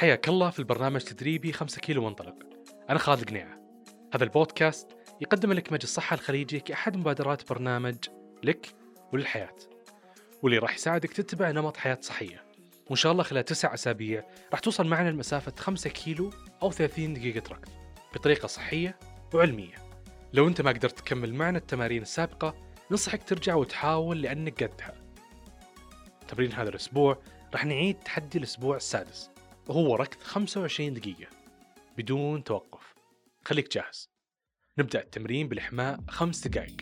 حياك الله في البرنامج تدريبي 5 كيلو منطلق أنا خالد قنيعة. هذا البودكاست يقدم لك مجلس الصحة الخليجي كأحد مبادرات برنامج لك وللحياة واللي راح يساعدك تتبع نمط حياة صحية. وإن شاء الله خلال تسع أسابيع راح توصل معنا لمسافة 5 كيلو أو 30 دقيقة ركض بطريقة صحية وعلمية. لو أنت ما قدرت تكمل معنا التمارين السابقة ننصحك ترجع وتحاول لأنك قدها. تمرين هذا الأسبوع راح نعيد تحدي الأسبوع السادس. وهو ركض 25 دقيقة بدون توقف. خليك جاهز. نبدأ التمرين بالإحماء خمس دقائق.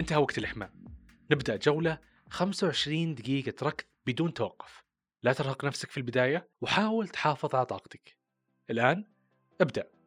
انتهى وقت الإحماء. نبدأ جولة 25 دقيقة ركض بدون توقف. لا ترهق نفسك في البداية وحاول تحافظ على طاقتك. الآن ابدأ.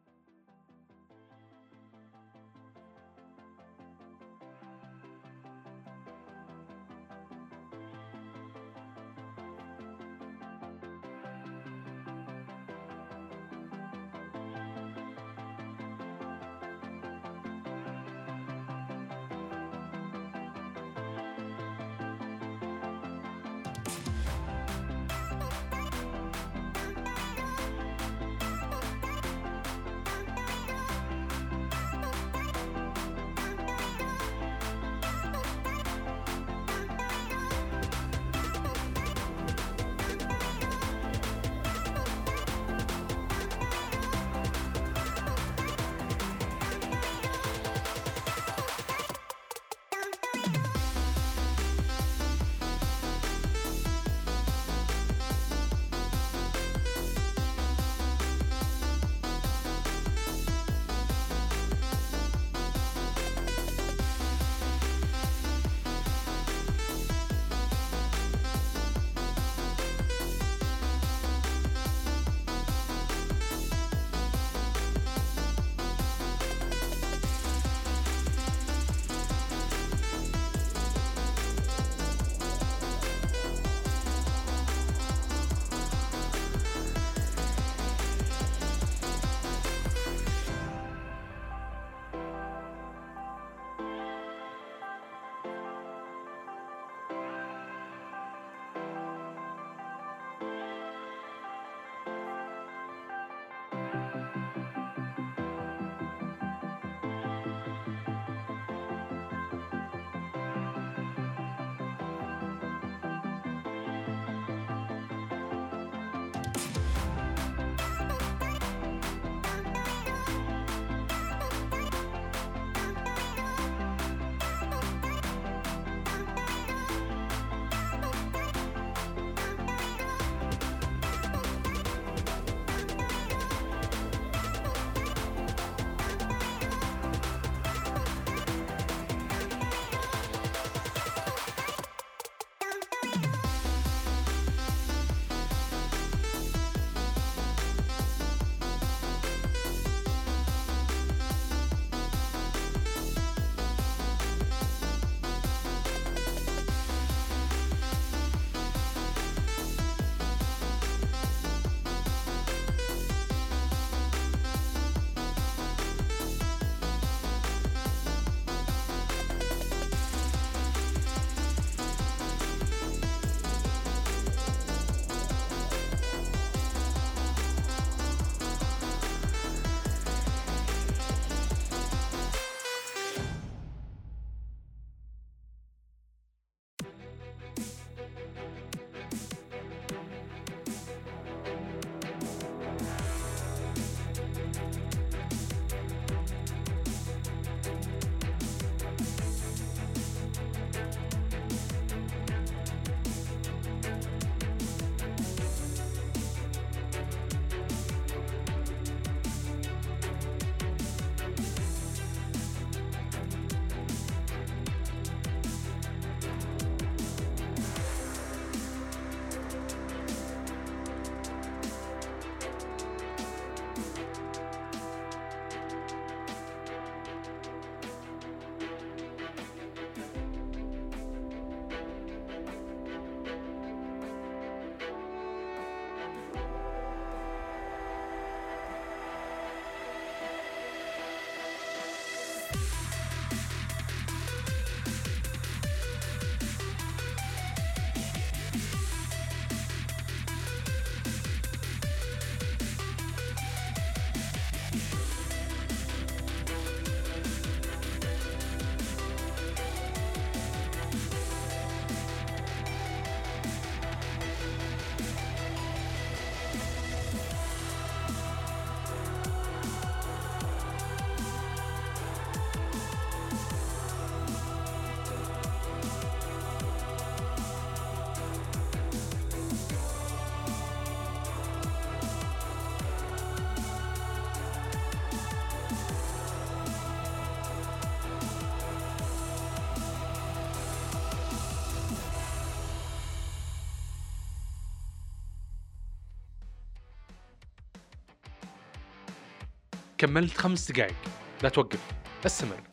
كملت خمس دقائق لا توقف. استمر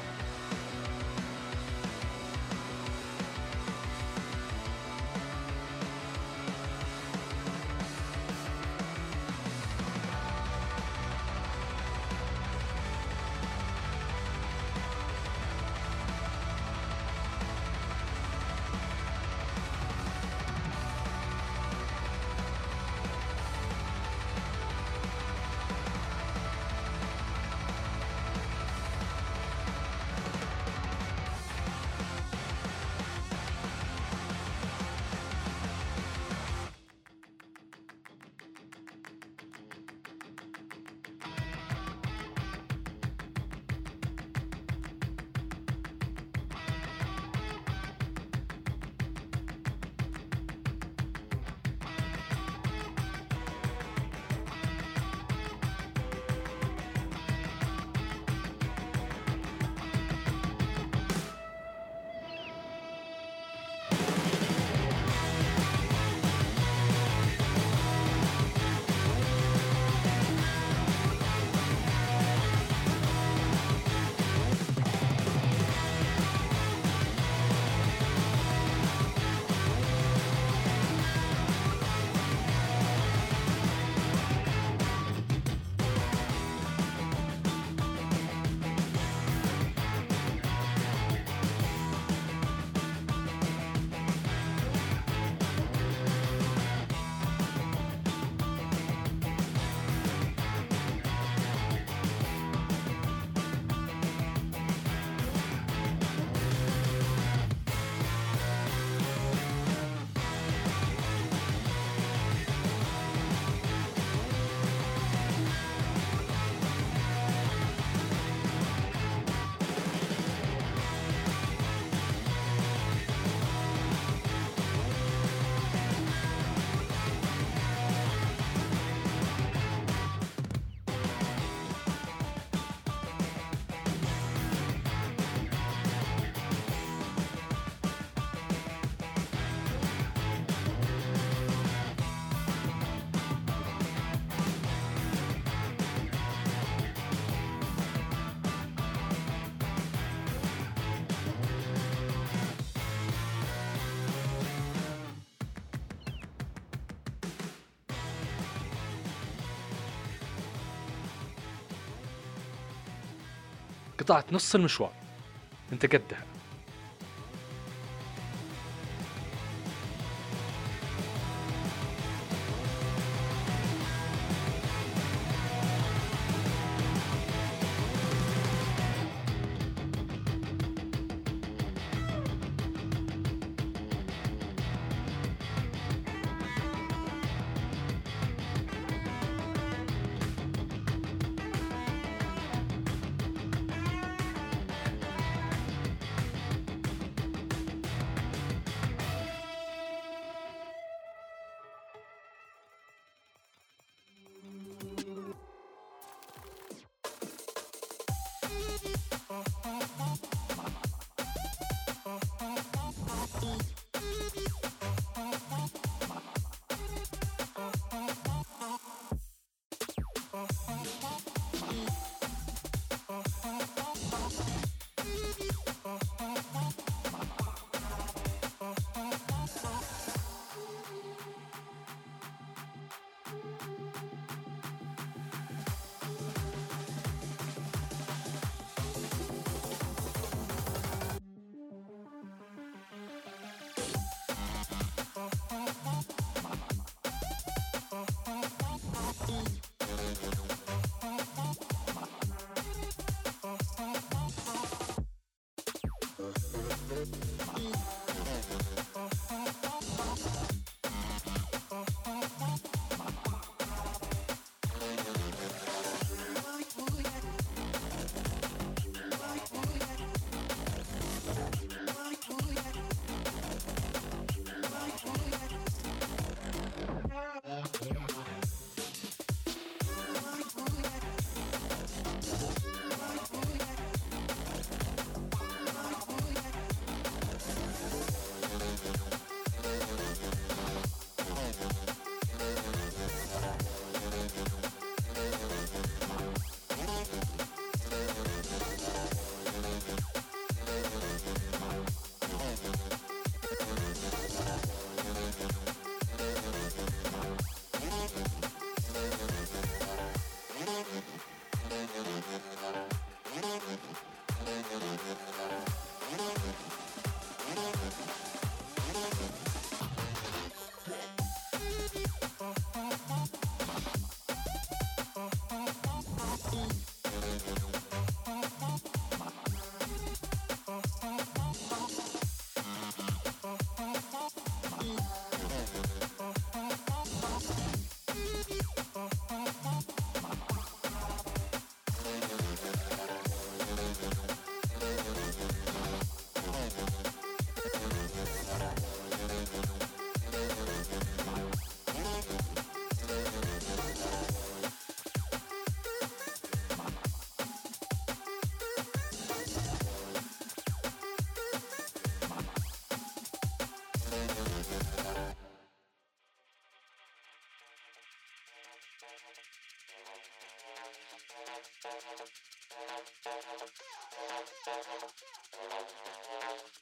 قطعت نص المشوار. انت قدها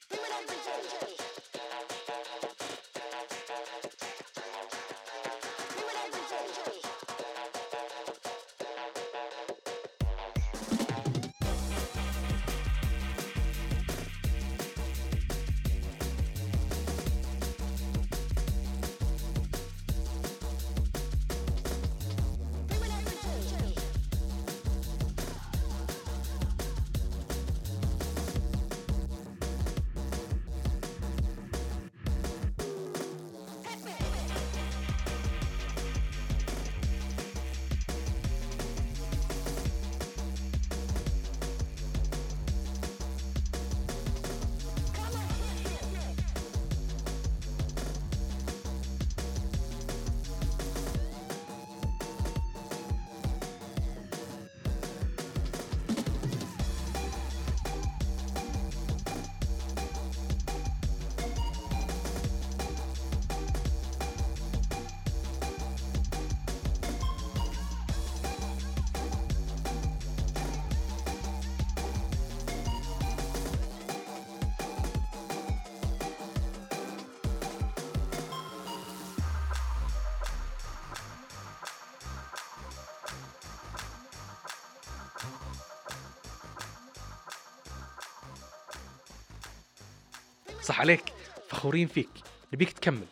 Criminal صح عليك فخورين فيك نبيك تكمل.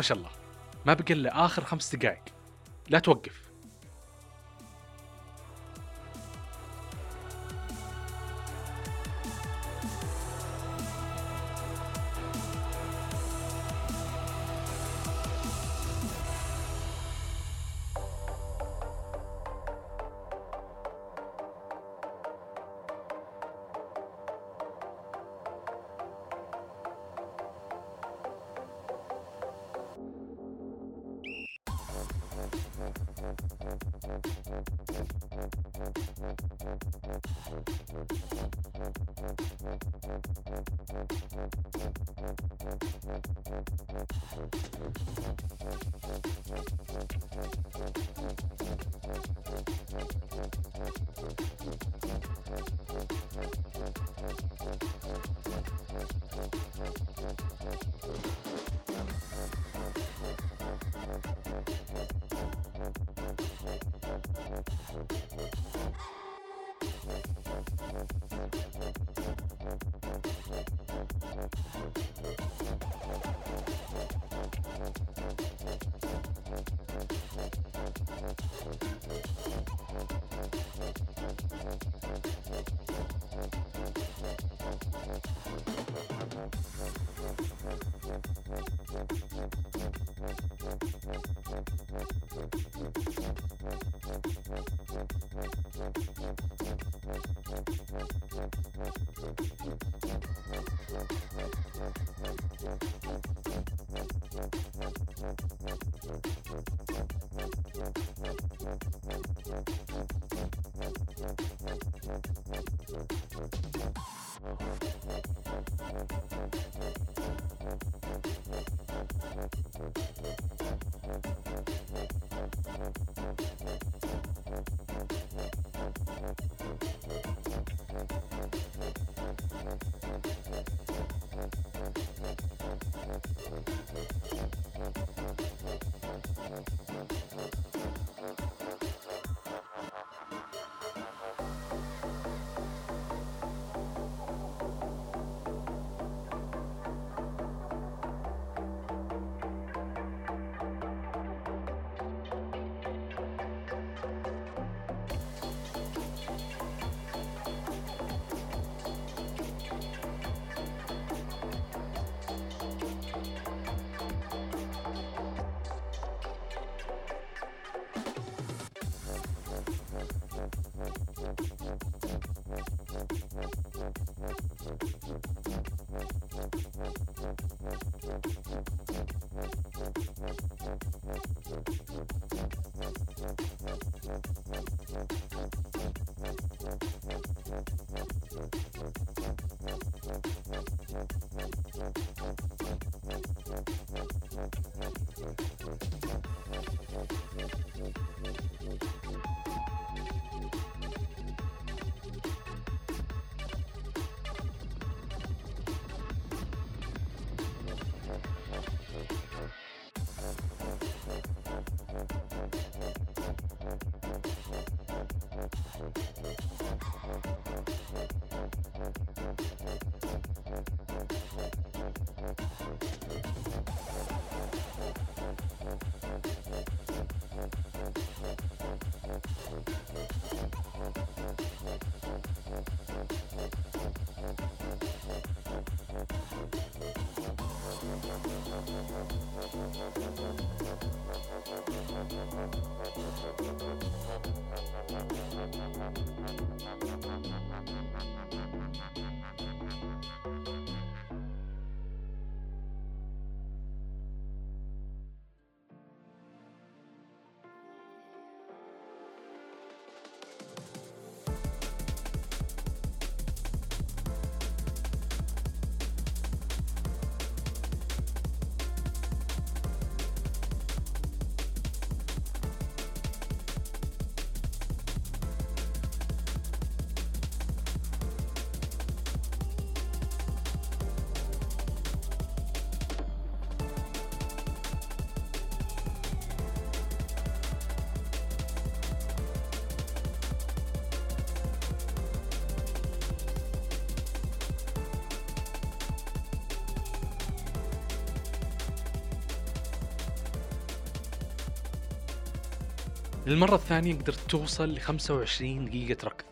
ما شاء الله. ما بقى إلا آخر خمس دقائق. لا توقف. للمرة الثانية قدرت توصل ل 25 دقيقة ركض.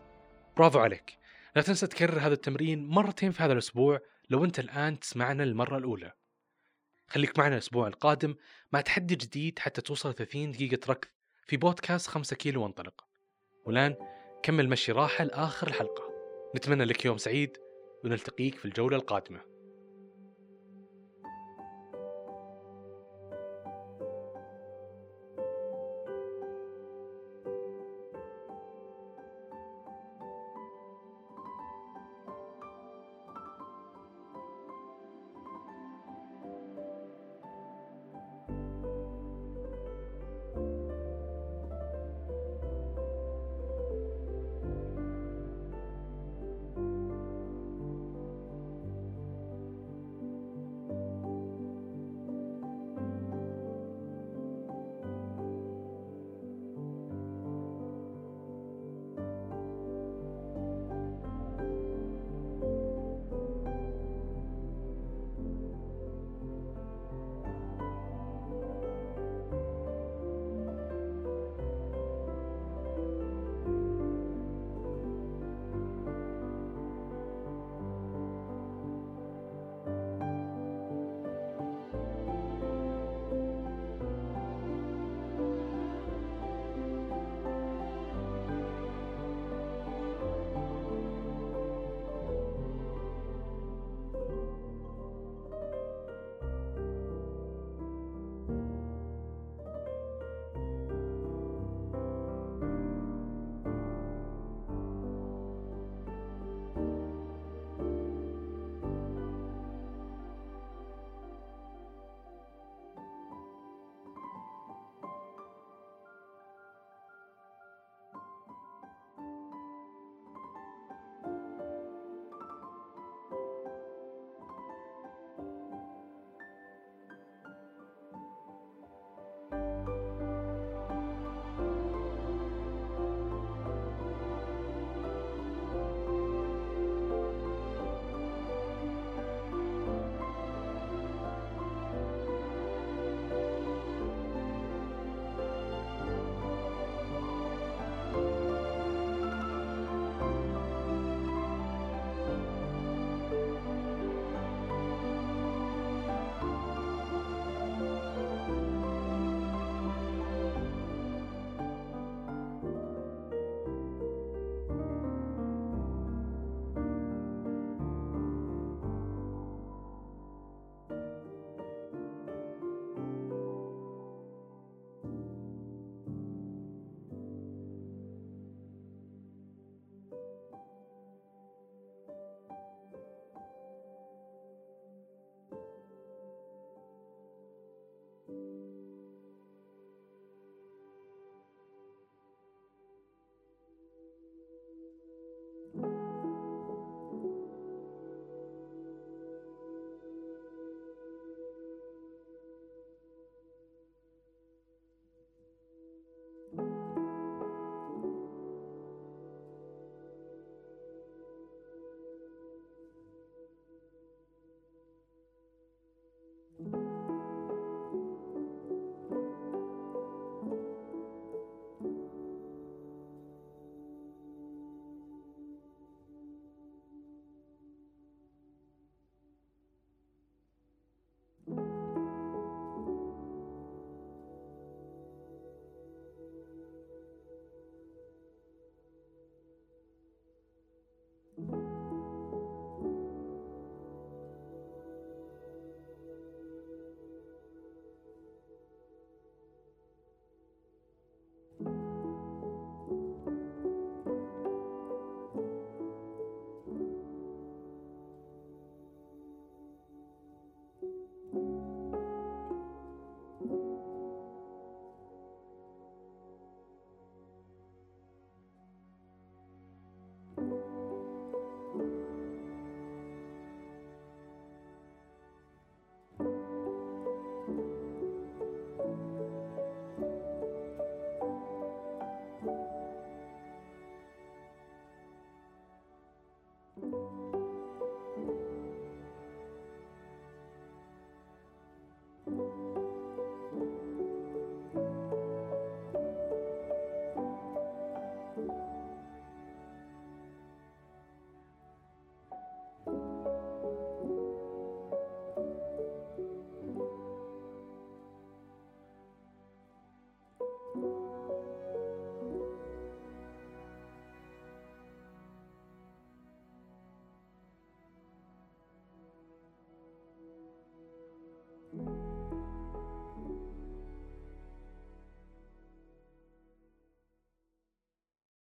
برافو عليك. لا تنسى تكرر هذا التمرين مرتين في هذا الأسبوع لو أنت الآن تسمعنا للمرة الأولى. خليك معنا الأسبوع القادم مع تحدي جديد حتى توصل 30 دقيقة ركض في بودكاست 5 كيلو وانطلق. والآن كمل مشي راحة لآخر الحلقة. نتمنى لك يوم سعيد ونلتقيك في الجولة القادمة.